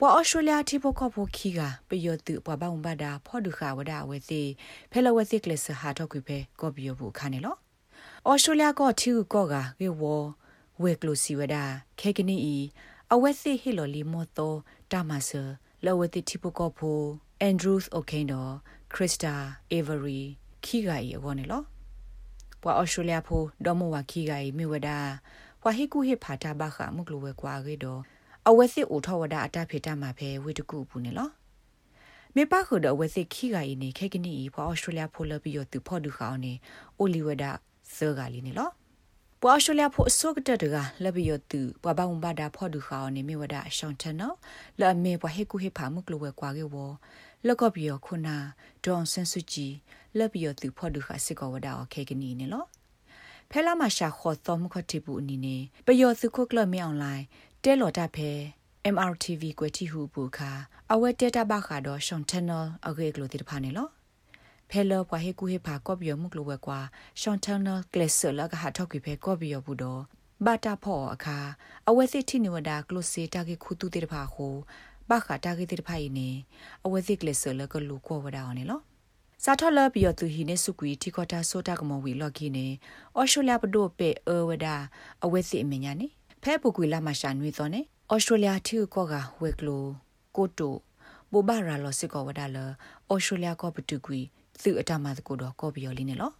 ပွာအော်စတြေးလျတိဖို့ခေါ်ဖို့ခီကပယောတူပွာဘောင်ဘာဒါဖော်ဒုခဝဒါဝဲစီဖဲလဝဲစီကလစ်ဟာတော့ကွေဖဲကောပီယဘူးခါနေလောအော်စတြေးလျကောတီကောကကေဝဝဲကလိုစီဝဒါခေကနီအီအဝဲစီဟီလိုလီမော်တိုတာမဆာလဝဲတိတိဖို့ခေါ်ဖို့အန်ဒရူးစ်အိုကိန်တော်ခရစ်တာအေဗရီခီဂါဤအကောနေလောပွာအော်စတြေးလျဖို့ဒေါ်မဝခီဂါဤမြဝဒါပွာဟီကူဟိဖာတာဘခမုကလိုဝဲကွာကေတော့ အဝဲစစ်အိုထောဝဒအတဖေတာမှာပဲဝေတကူဘူးနေလောမေပါခုဒအဝဲစစ်ခီကရင်နေခေကနီဖောအော်စတြေးလျဖိုလပြီးရသူဖော်ဒူခေါနေအိုလီဝဒဆောဂါလီနေလောပွာအော်စတြေးလျဖိုအစောကတတကလပြီးရသူပွာဘောင်ဘာဒါဖော်ဒူခေါနေမေဝဒအရှောင်းတနော်လာမေပွာဟေကူဟေဖာမုကလဝဲကွာကေဝလောက်ကပြီးရခုနာဒေါန်ဆန်ဆူဂျီလက်ပြီးရသူဖော်ဒူခါစစ်ကောဝဒအခေကနီနေလောဖဲလာမရှာခေါ်သောမခတိဘူးအနီနေပယောစုခုကလမြောင်လိုက် တဲလော်တာဖဲ MRTV ကွယ်တီဟုပူခါအဝဲတဲတာဘခါတော့ရှွန်ချန်နယ်အဂေကလိုတိတဖာနေလောဖဲလောပွားဟေကူဟေဖာကော့ဘီယမှုကလိုဝဲကွာရှွန်ချန်နယ်ကလစ်ဆလကဟာထောက်ကိဖဲကော့ဘီယဘူးတော့ဘာတာဖောအခါအဝဲစစ်တီနေဝဒါကလိုစီတာကေခုတူတိတဖာဟိုဘခါတာကေတိတဖာယနေအဝဲစစ်ကလစ်ဆလကလူကောဝဒါအောင်နေလောစာထလပြီးတော့သူဟိနေစုကွီတီခေါတာဆိုတာကမဝီလော့ကီနေအော်ရှိုလျာပဒိုပေအဝဒါအဝဲစစ်အမညာနေ ဖဲပူကွေလာမရှာနွေသောနေဩစတြေးလျထီကောကဝဲကလိုကိုတိုဘိုဘာရာလောစစ်ကောဝဒါလဩစတြေးလျကောပတူကွီသူအတမတကိုတော့ကော်ပီယောလေးနေလော